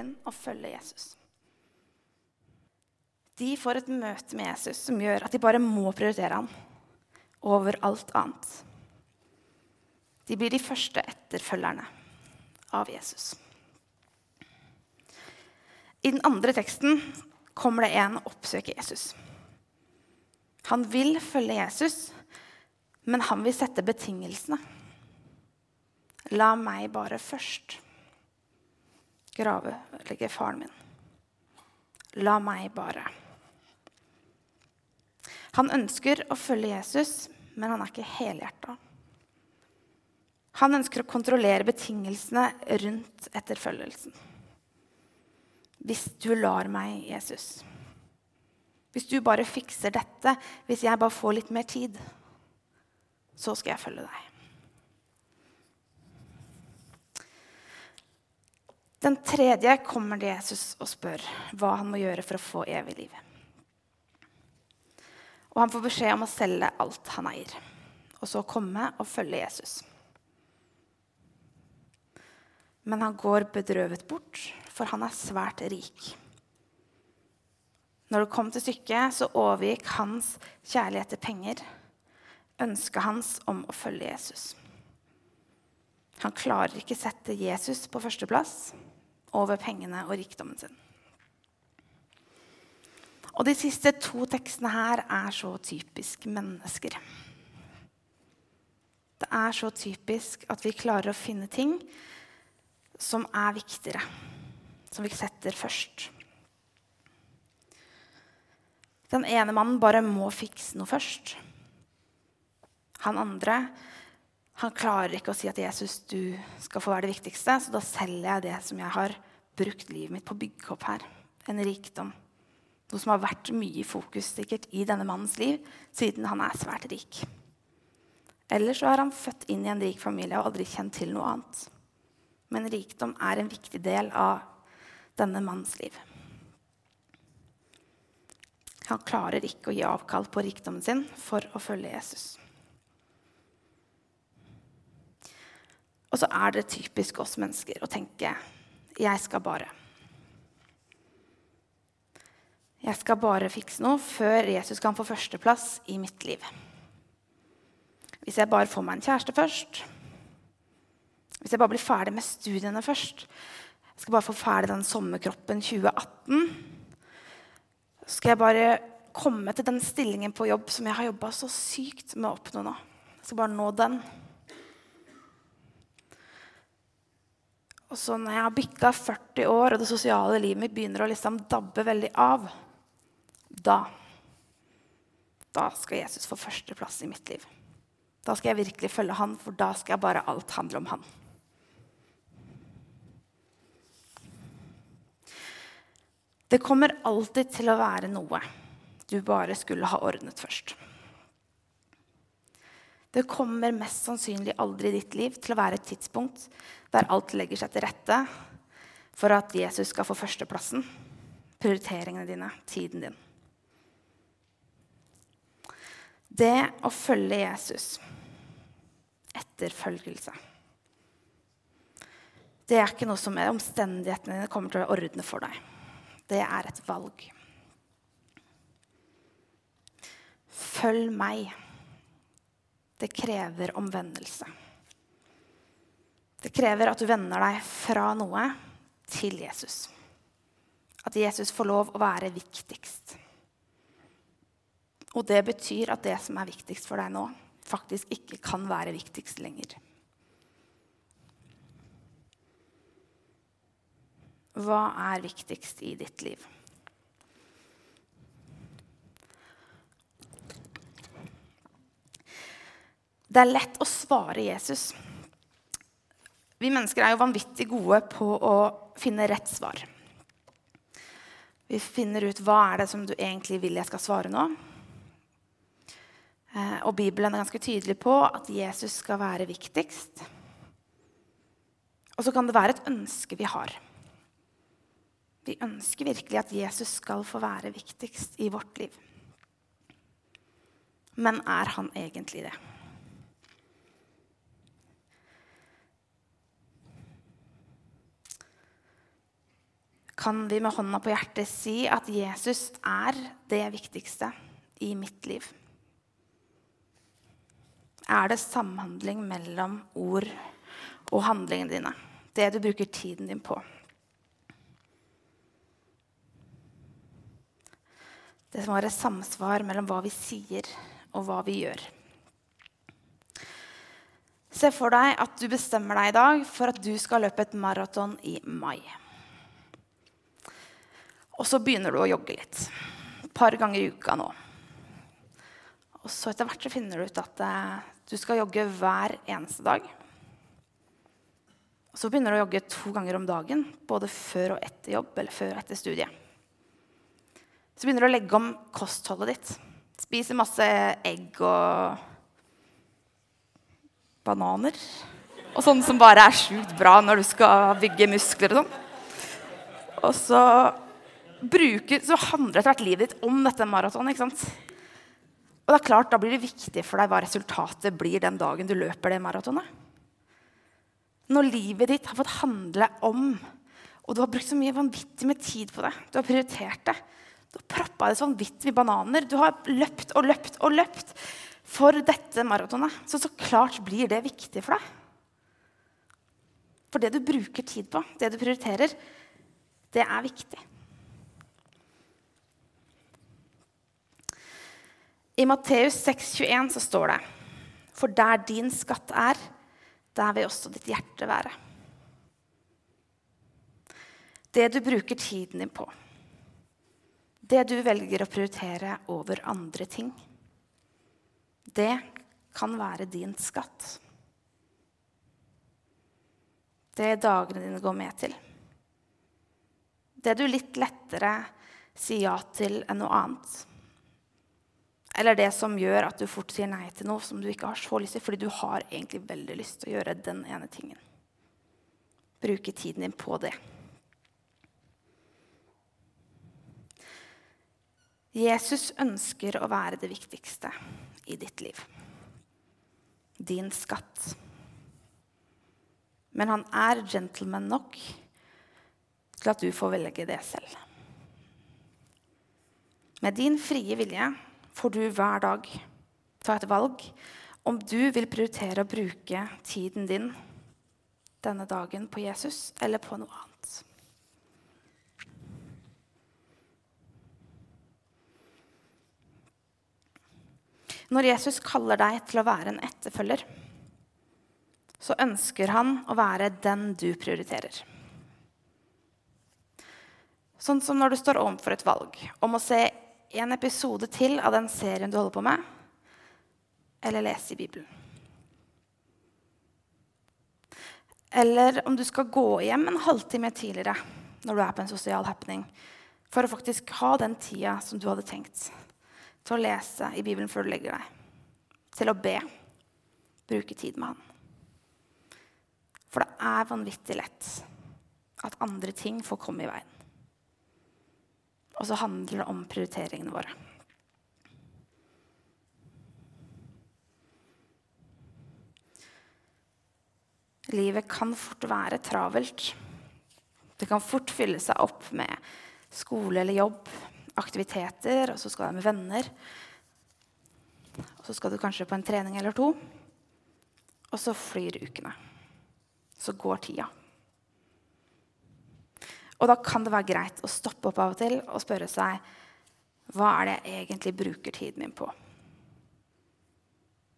inn og følge Jesus. De får et møte med Jesus som gjør at de bare må prioritere ham over alt annet. De blir de første etterfølgerne av Jesus. I den andre teksten kommer det en og oppsøker Jesus. Han vil følge Jesus, men han vil sette betingelsene. La meg bare først gravlegge faren min. La meg bare. Han ønsker å følge Jesus, men han er ikke helhjerta. Han ønsker å kontrollere betingelsene rundt etterfølgelsen. Hvis du lar meg, Jesus Hvis du bare fikser dette, hvis jeg bare får litt mer tid, så skal jeg følge deg. Den tredje kommer til Jesus og spør hva han må gjøre for å få evig liv. Og han får beskjed om å selge alt han eier, og så komme og følge Jesus. Men han går bedrøvet bort, for han er svært rik. Når det kom til stykket, så overgikk hans kjærlighet til penger ønsket hans om å følge Jesus. Han klarer ikke sette Jesus på førsteplass over pengene og rikdommen sin. Og De siste to tekstene her er så typisk mennesker. Det er så typisk at vi klarer å finne ting som er viktigere, som vi setter først. Den ene mannen bare må fikse noe først. Han andre han klarer ikke å si at Jesus, du skal få være det viktigste, så da selger jeg det som jeg har brukt livet mitt på å bygge opp her. En rikdom. Noe som har vært mye i fokus sikkert i denne mannens liv siden han er svært rik. Eller så er han født inn i en rik familie og aldri kjent til noe annet. Men rikdom er en viktig del av denne mannens liv. Han klarer ikke å gi avkall på rikdommen sin for å følge Jesus. Og så er det typisk oss mennesker å tenke 'jeg skal bare'. Jeg skal bare fikse noe før Jesus kan få førsteplass i mitt liv. Hvis jeg bare får meg en kjæreste først, hvis jeg bare blir ferdig med studiene først Jeg skal bare få ferdig den sommerkroppen 2018. Så skal jeg bare komme til den stillingen på jobb som jeg har jobba så sykt med å oppnå nå. Jeg skal bare nå den. Og så når jeg har bikka 40 år, og det sosiale livet mitt begynner å liksom dabbe veldig av, da da skal Jesus få førsteplass i mitt liv. Da skal jeg virkelig følge han, for da skal bare alt handle om han. Det kommer alltid til å være noe du bare skulle ha ordnet først. Det kommer mest sannsynlig aldri i ditt liv til å være et tidspunkt der alt legger seg til rette for at Jesus skal få førsteplassen, prioriteringene dine, tiden din. Det å følge Jesus, etterfølgelse Det er ikke noe som omstendighetene dine kommer til å ordne for deg. Det er et valg. Følg meg. Det krever omvendelse. Det krever at du vender deg fra noe til Jesus. At Jesus får lov å være viktigst. Og det betyr at det som er viktigst for deg nå, faktisk ikke kan være viktigst lenger. Hva er viktigst i ditt liv? Det er lett å svare Jesus. Vi mennesker er jo vanvittig gode på å finne rett svar. Vi finner ut hva er det som du egentlig vil jeg skal svare nå. Eh, og Bibelen er ganske tydelig på at Jesus skal være viktigst. Og så kan det være et ønske vi har. Vi ønsker virkelig at Jesus skal få være viktigst i vårt liv. Men er han egentlig det? Kan vi med hånda på hjertet si at Jesus er det viktigste i mitt liv? Er det samhandling mellom ord og handlingene dine? Det du bruker tiden din på? Det må være samsvar mellom hva vi sier, og hva vi gjør. Se for deg at du bestemmer deg i dag for at du skal løpe et maraton i mai. Og så begynner du å jogge litt. Et par ganger i uka nå. Og så etter hvert så finner du ut at eh, du skal jogge hver eneste dag. Og så begynner du å jogge to ganger om dagen, både før og etter jobb eller før og etter studiet. Så begynner du å legge om kostholdet ditt. Spiser masse egg og bananer. Og sånn som bare er sjukt bra når du skal bygge muskler og sånn. Og så, bruker, så handler etter hvert livet ditt om dette maratonet. ikke sant? Og det er klart, Da blir det viktig for deg hva resultatet blir den dagen du løper det maratonet. Når livet ditt har fått handle om, og du har brukt så mye vanvittig med tid på det, du har prioritert det, du har proppa det så vanvittig med bananer, du har løpt og løpt og løpt for dette maratonet, så så klart blir det viktig for deg. For det du bruker tid på, det du prioriterer, det er viktig. I Matteus 6,21 så står det For der din skatt er, der vil også ditt hjerte være. Det du bruker tiden din på, det du velger å prioritere over andre ting, det kan være din skatt. Det dagene dine går med til. Det du litt lettere sier ja til enn noe annet. Eller det som gjør at du fort sier nei til noe som du ikke har så lyst til, fordi du har egentlig veldig lyst til å gjøre den ene tingen. Bruke tiden din på det. Jesus ønsker å være det viktigste i ditt liv. Din skatt. Men han er gentleman nok til at du får velge det selv. Med din frie vilje får du hver dag ta et valg om du vil prioritere å bruke tiden din denne dagen på Jesus eller på noe annet. Når Jesus kaller deg til å være en etterfølger, så ønsker han å være den du prioriterer. Sånn som når du står overfor et valg om å se en episode til av den serien du holder på med, eller lese i Bibelen. Eller om du skal gå hjem en halvtime tidligere når du er på en sosial happening, for å faktisk ha den tida som du hadde tenkt til å lese i Bibelen før du legger deg, til å be, bruke tid med Han. For det er vanvittig lett at andre ting får komme i veien. Og så handler det om prioriteringene våre. Livet kan fort være travelt. Det kan fort fylle seg opp med skole eller jobb, aktiviteter, og så skal du med venner. Og så skal du kanskje på en trening eller to. Og så flyr ukene. Så går tida. Og da kan det være greit å stoppe opp av og til og spørre seg hva er det jeg egentlig bruker tiden min på?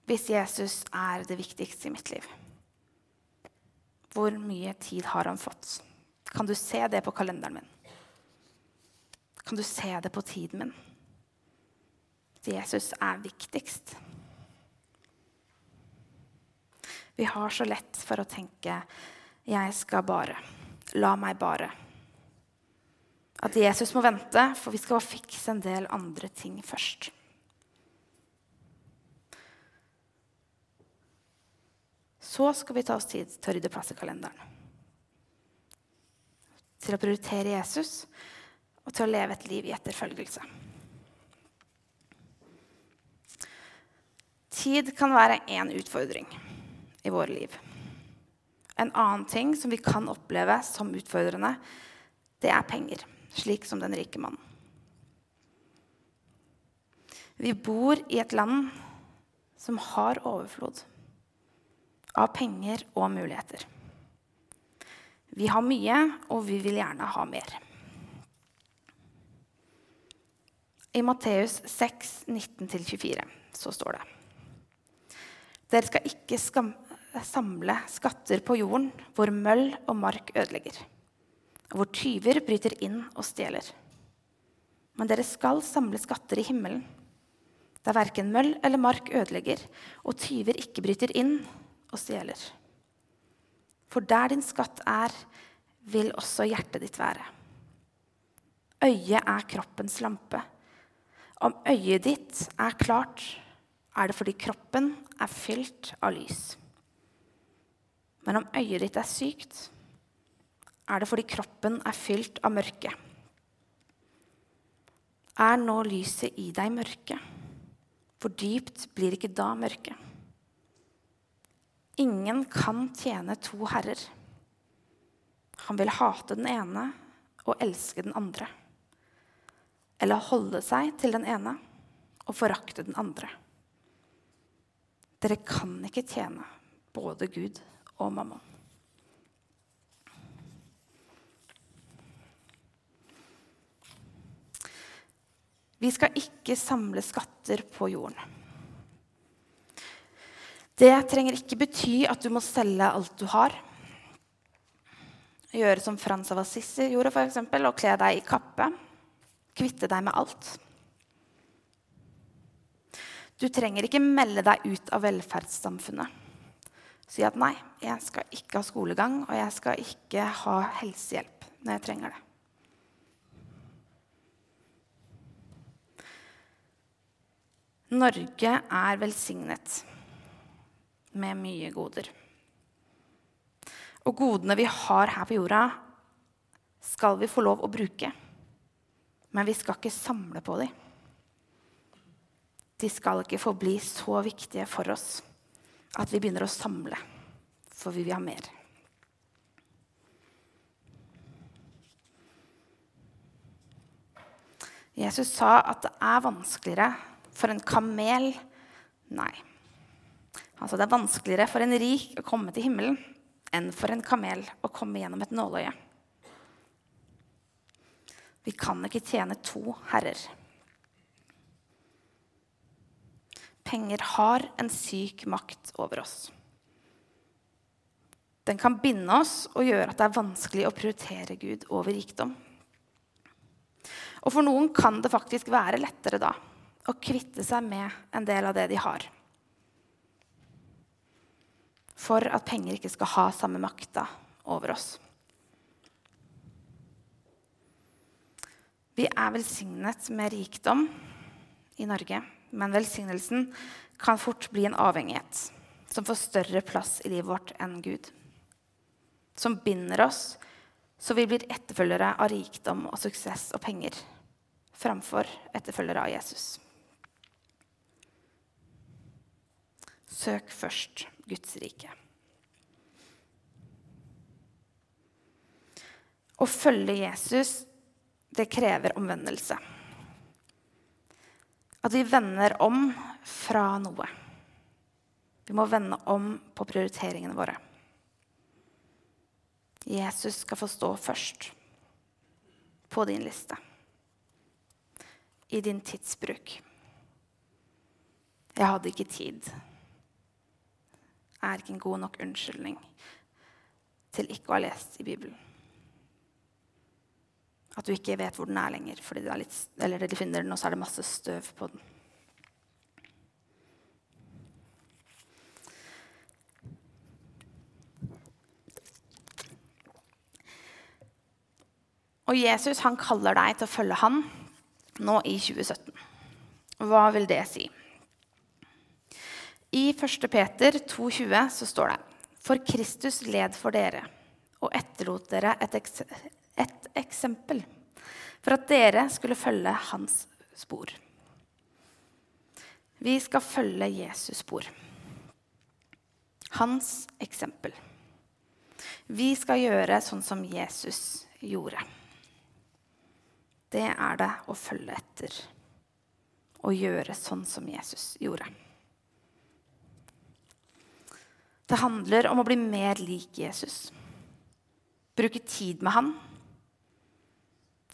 Hvis Jesus er det viktigste i mitt liv, hvor mye tid har han fått? Kan du se det på kalenderen min? Kan du se det på tiden min? Jesus er viktigst. Vi har så lett for å tenke 'jeg skal bare', 'la meg bare' at Jesus må vente, for vi skal fikse en del andre ting først. Så skal vi ta oss tid til å rydde plass i kalenderen. Til å prioritere Jesus og til å leve et liv i etterfølgelse. Tid kan være én utfordring i våre liv. En annen ting som vi kan oppleve som utfordrende, det er penger, slik som den rike mannen. Vi bor i et land som har overflod av penger og muligheter. Vi har mye, og vi vil gjerne ha mer. I Matteus 6, 19-24 så står det Dere skal ikke samle skatter på jorden hvor møll og mark ødelegger, hvor tyver bryter inn og stjeler. Men dere skal samle skatter i himmelen, der verken møll eller mark ødelegger, og tyver ikke bryter inn og stjeler. For der din skatt er, vil også hjertet ditt være. Øyet er kroppens lampe. Om øyet ditt er klart, er det fordi kroppen er fylt av lys. Men om øyet ditt er sykt, er det fordi kroppen er fylt av mørke. Er nå lyset i deg mørke? For dypt blir ikke da mørke. Ingen kan tjene to herrer. Han vil hate den ene og elske den andre. Eller holde seg til den ene og forakte den andre. Dere kan ikke tjene både Gud og mammon. Vi skal ikke samle skatter på jorden. Det trenger ikke bety at du må selge alt du har. Gjøre som Frans av Assisi gjorde, eksempel, og kle deg i kappe. Kvitte deg med alt. Du trenger ikke melde deg ut av velferdssamfunnet. Si at 'nei, jeg skal ikke ha skolegang, og jeg skal ikke ha helsehjelp når jeg trenger det'. Norge er velsignet med mye goder. Og godene vi har her på jorda, skal vi få lov å bruke. Men vi skal ikke samle på dem. De skal ikke få bli så viktige for oss at vi begynner å samle, for vi vil ha mer. Jesus sa at det er vanskeligere for en kamel Nei. Altså, det er vanskeligere for en rik å komme til himmelen enn for en kamel å komme gjennom et nåløye. Vi kan ikke tjene to herrer. Penger har en syk makt over oss. Den kan binde oss og gjøre at det er vanskelig å prioritere Gud over rikdom. Og for noen kan det faktisk være lettere da å kvitte seg med en del av det de har. For at penger ikke skal ha samme makta over oss. Vi er velsignet med rikdom i Norge, men velsignelsen kan fort bli en avhengighet som får større plass i livet vårt enn Gud. Som binder oss så vi blir etterfølgere av rikdom og suksess og penger framfor etterfølgere av Jesus. Søk først Guds rike. Å følge Jesus det krever omvendelse. At vi vender om fra noe. Vi må vende om på prioriteringene våre. Jesus skal få stå først på din liste. I din tidsbruk. Jeg hadde ikke tid. Er ikke en god nok unnskyldning til ikke å ha lest i Bibelen. At du ikke vet hvor den er lenger, fordi det er litt, eller de finner den, og så er det masse støv på den. Og Jesus han kaller deg til å følge han nå i 2017. Hva vil det si? I 1. Peter 2,20 så står det For Kristus led for dere og etterlot dere et, et eksempel for at dere skulle følge hans spor. Vi skal følge Jesus' spor. Hans eksempel. Vi skal gjøre sånn som Jesus gjorde. det er det å følge etter og gjøre sånn som Jesus gjorde. Det handler om å bli mer lik Jesus. Bruke tid med han.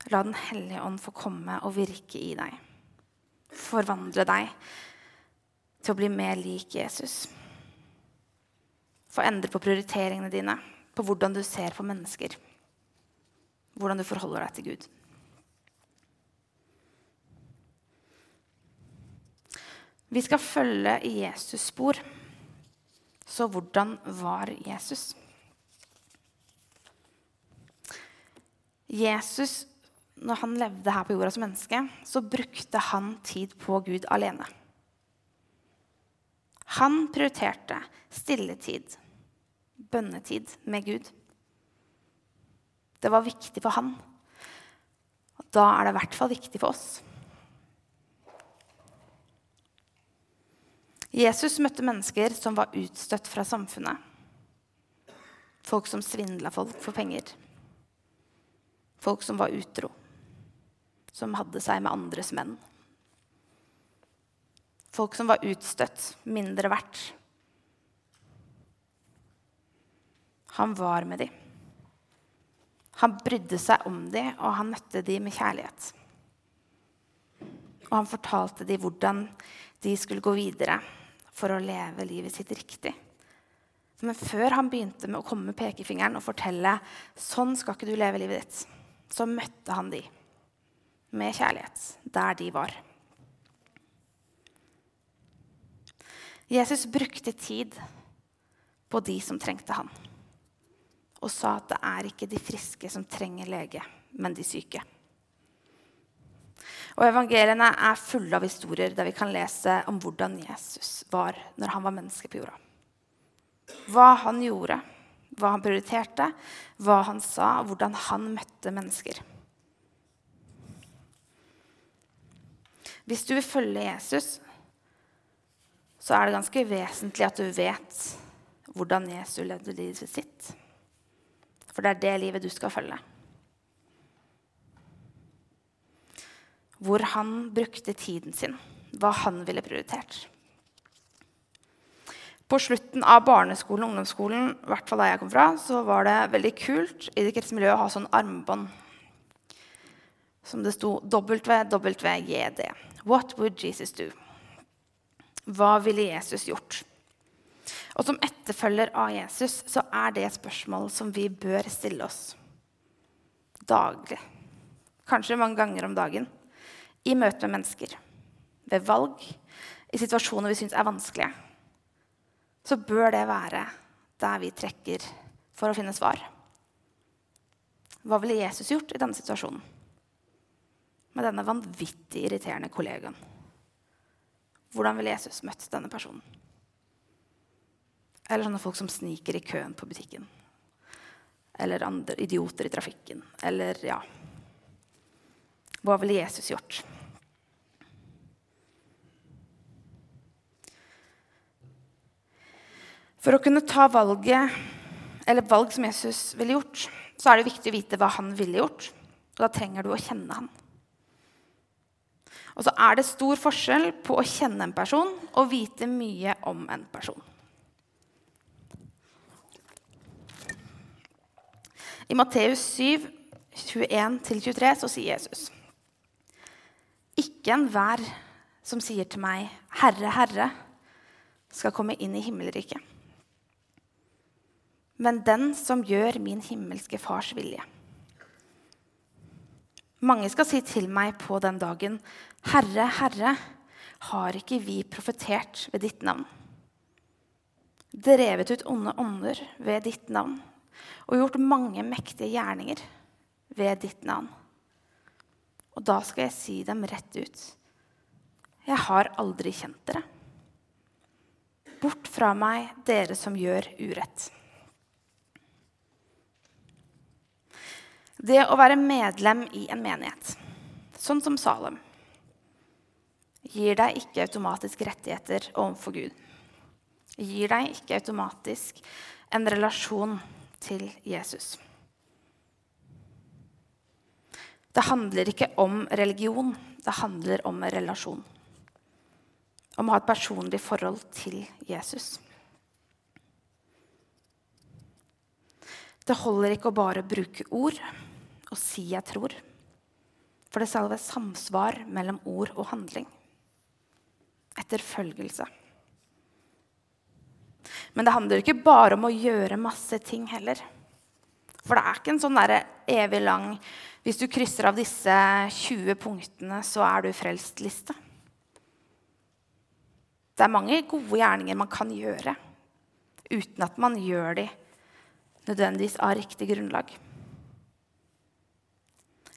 La Den hellige ånd få komme og virke i deg. Forvandle deg til å bli mer lik Jesus. Få endre på prioriteringene dine, på hvordan du ser på mennesker. Hvordan du forholder deg til Gud. Vi skal følge i Jesus' spor. Så hvordan var Jesus? Jesus, når han levde her på jorda som menneske, så brukte han tid på Gud alene. Han prioriterte stilletid, bønnetid med Gud. Det var viktig for han. Da er det i hvert fall viktig for oss. Jesus møtte mennesker som var utstøtt fra samfunnet. Folk som svindla folk for penger. Folk som var utro. Som hadde seg med andres menn. Folk som var utstøtt, mindre verdt. Han var med dem. Han brydde seg om dem, og han møtte dem med kjærlighet. Og han fortalte dem hvordan de skulle gå videre for å leve livet sitt riktig. Men før han begynte med å komme med pekefingeren og fortelle sånn skal ikke du leve livet ditt, så møtte han de med kjærlighet der de var. Jesus brukte tid på de som trengte han, og sa at det er ikke de friske som trenger lege, men de syke. Og Evangeliene er fulle av historier der vi kan lese om hvordan Jesus var når han var menneske på jorda. Hva han gjorde, hva han prioriterte, hva han sa, hvordan han møtte mennesker. Hvis du vil følge Jesus, så er det ganske vesentlig at du vet hvordan Jesus levde livet sitt. For det er det livet du skal følge. Hvor han brukte tiden sin, hva han ville prioritert. På slutten av barneskolen og ungdomsskolen i hvert fall der jeg kom fra, så var det veldig kult i det kristne miljøet å ha sånn armbånd som det sto WWJD. What would Jesus do? Hva ville Jesus gjort? Og som etterfølger av Jesus så er det et spørsmål som vi bør stille oss daglig. Kanskje mange ganger om dagen i møte med mennesker, ved valg, i situasjoner vi syns er vanskelige, så bør det være der vi trekker for å finne svar. Hva ville Jesus gjort i denne situasjonen? Med denne vanvittig irriterende kollegaen. Hvordan ville Jesus møtt denne personen? Eller sånne folk som sniker i køen på butikken. Eller andre idioter i trafikken. Eller ja Hva ville Jesus gjort? For å kunne ta valget, eller valg som Jesus ville gjort, så er det viktig å vite hva han ville gjort. Og da trenger du å kjenne han. Og så er det stor forskjell på å kjenne en person og vite mye om en person. I Matteus 7, 21-23 så sier Jesus.: Ikke enhver som sier til meg, 'Herre, Herre', skal komme inn i himmelriket men den som gjør min himmelske Fars vilje. Mange skal si til meg på den dagen, Herre, Herre, har ikke vi profetert ved ditt navn? Drevet ut onde ånder ved ditt navn og gjort mange mektige gjerninger ved ditt navn. Og da skal jeg si dem rett ut. Jeg har aldri kjent dere. Bort fra meg, dere som gjør urett. Det å være medlem i en menighet, sånn som Salem, gir deg ikke automatisk rettigheter overfor Gud. Gir deg ikke automatisk en relasjon til Jesus. Det handler ikke om religion, det handler om relasjon. Om å ha et personlig forhold til Jesus. Det holder ikke å bare bruke ord og si 'jeg tror'. For det skal være samsvar mellom ord og handling. Etterfølgelse. Men det handler ikke bare om å gjøre masse ting heller. For det er ikke en sånn evig lang Hvis du krysser av disse 20 punktene, så er du frelst-liste. Det er mange gode gjerninger man kan gjøre uten at man gjør de nødvendigvis av riktig grunnlag.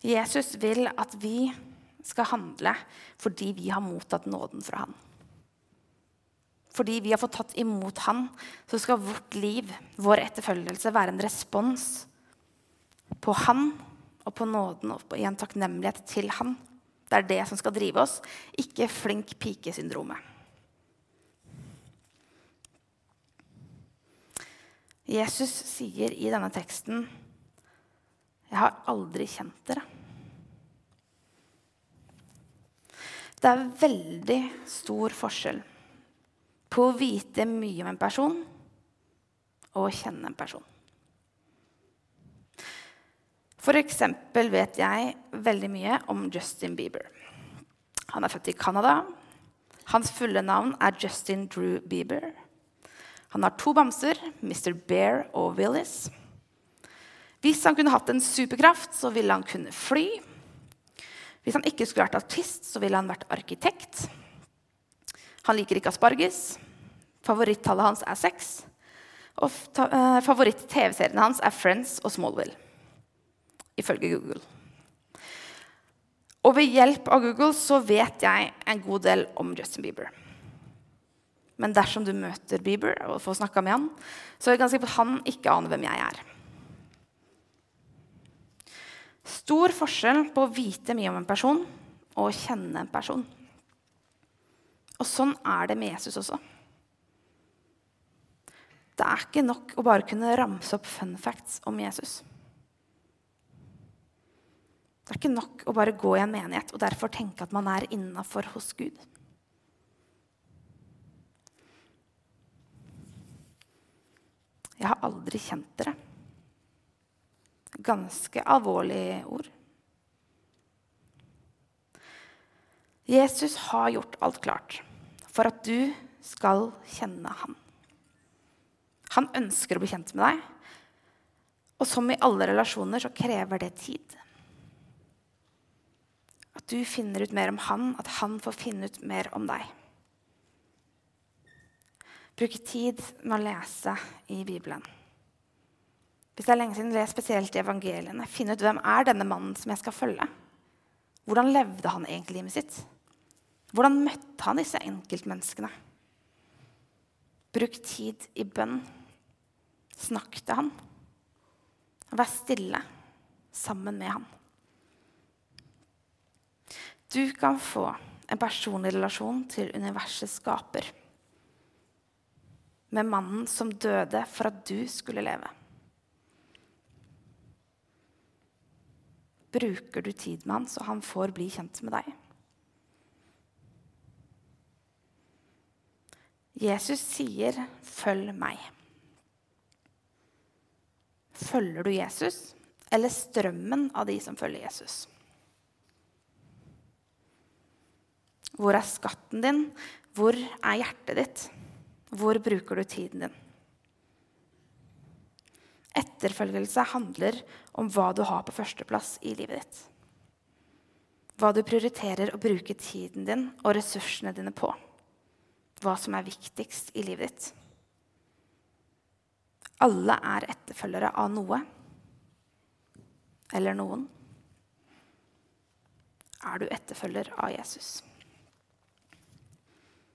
Jesus vil at vi skal handle fordi vi har mottatt nåden fra han. Fordi vi har fått tatt imot han, så skal vårt liv, vår etterfølgelse, være en respons på Han og på nåden og i en takknemlighet til Han. Det er det som skal drive oss, ikke flink pike-syndromet. Jesus sier i denne teksten, 'Jeg har aldri kjent dere'. Det er veldig stor forskjell på å vite mye om en person og å kjenne en person. F.eks. vet jeg veldig mye om Justin Bieber. Han er født i Canada. Hans fulle navn er Justin Drew Bieber. Han har to bamser, Mr. Bear og Willis. Hvis han kunne hatt en superkraft, så ville han kunne fly. Hvis han ikke skulle vært artist, så ville han vært arkitekt. Han liker ikke asparges. Favorittallet hans er seks. Og eh, favoritt-TV-seriene hans er Friends og Smallville ifølge Google. Og ved hjelp av Google så vet jeg en god del om Justin Bieber. Men dersom du møter Bieber og får snakka med han, så er det ganske på at han ikke aner hvem jeg er. Stor forskjell på å vite mye om en person og å kjenne en person. Og sånn er det med Jesus også. Det er ikke nok å bare kunne ramse opp fun facts om Jesus. Det er ikke nok å bare gå i en menighet og derfor tenke at man er innafor hos Gud. Jeg har aldri kjent dere. Ganske alvorlige ord. Jesus har gjort alt klart for at du skal kjenne ham. Han ønsker å bli kjent med deg, og som i alle relasjoner så krever det tid At du finner ut mer om han, at han får finne ut mer om deg. Bruke tid med å lese i Bibelen. Hvis det er lenge siden, les spesielt i evangeliene. Finn ut hvem er denne mannen som jeg skal følge. Hvordan levde han egentlig livet sitt? Hvordan møtte han disse enkeltmenneskene? Bruk tid i bønn. Snakk til han. Vær stille sammen med han. Du kan få en personlig relasjon til universets skaper. Med mannen som døde for at du skulle leve. Bruker du tid med han så han får bli kjent med deg? Jesus sier 'følg meg'. Følger du Jesus eller strømmen av de som følger Jesus? Hvor er skatten din? Hvor er hjertet ditt? Hvor bruker du tiden din? Etterfølgelse handler om hva du har på førsteplass i livet ditt. Hva du prioriterer å bruke tiden din og ressursene dine på. Hva som er viktigst i livet ditt. Alle er etterfølgere av noe eller noen. Er du etterfølger av Jesus?